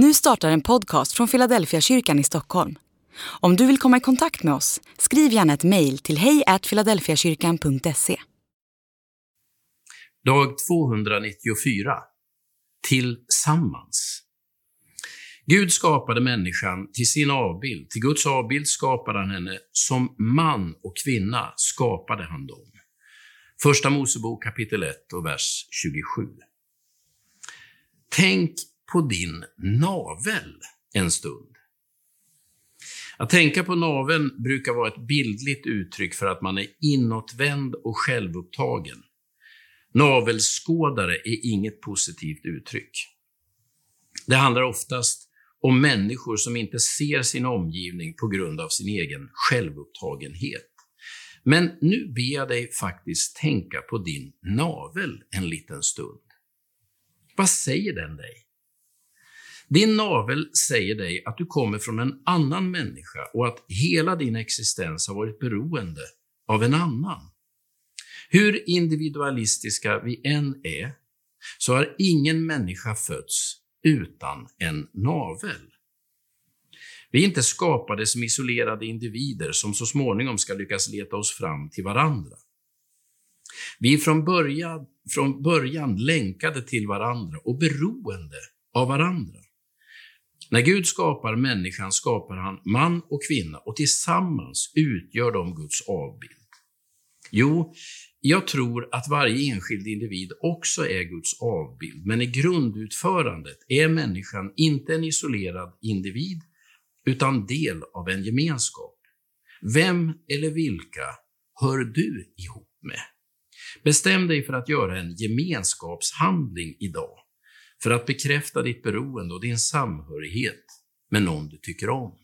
Nu startar en podcast från Philadelphia kyrkan i Stockholm. Om du vill komma i kontakt med oss, skriv gärna ett mejl till hejfiladelfiakyrkan.se. Dag 294. Tillsammans. Gud skapade människan till sin avbild. Till Guds avbild skapade han henne. Som man och kvinna skapade han dem. Första Mosebok kapitel 1 och vers 27. Tänk på din navel en stund. Att tänka på naveln brukar vara ett bildligt uttryck för att man är inåtvänd och självupptagen. Navelskådare är inget positivt uttryck. Det handlar oftast om människor som inte ser sin omgivning på grund av sin egen självupptagenhet. Men nu ber jag dig faktiskt tänka på din navel en liten stund. Vad säger den dig? Din navel säger dig att du kommer från en annan människa och att hela din existens har varit beroende av en annan. Hur individualistiska vi än är, så har ingen människa fötts utan en navel. Vi är inte skapade som isolerade individer som så småningom ska lyckas leta oss fram till varandra. Vi är från början, från början länkade till varandra och beroende av varandra. När Gud skapar människan skapar han man och kvinna och tillsammans utgör de Guds avbild. Jo, jag tror att varje enskild individ också är Guds avbild, men i grundutförandet är människan inte en isolerad individ, utan del av en gemenskap. Vem eller vilka hör du ihop med? Bestäm dig för att göra en gemenskapshandling idag för att bekräfta ditt beroende och din samhörighet med någon du tycker om.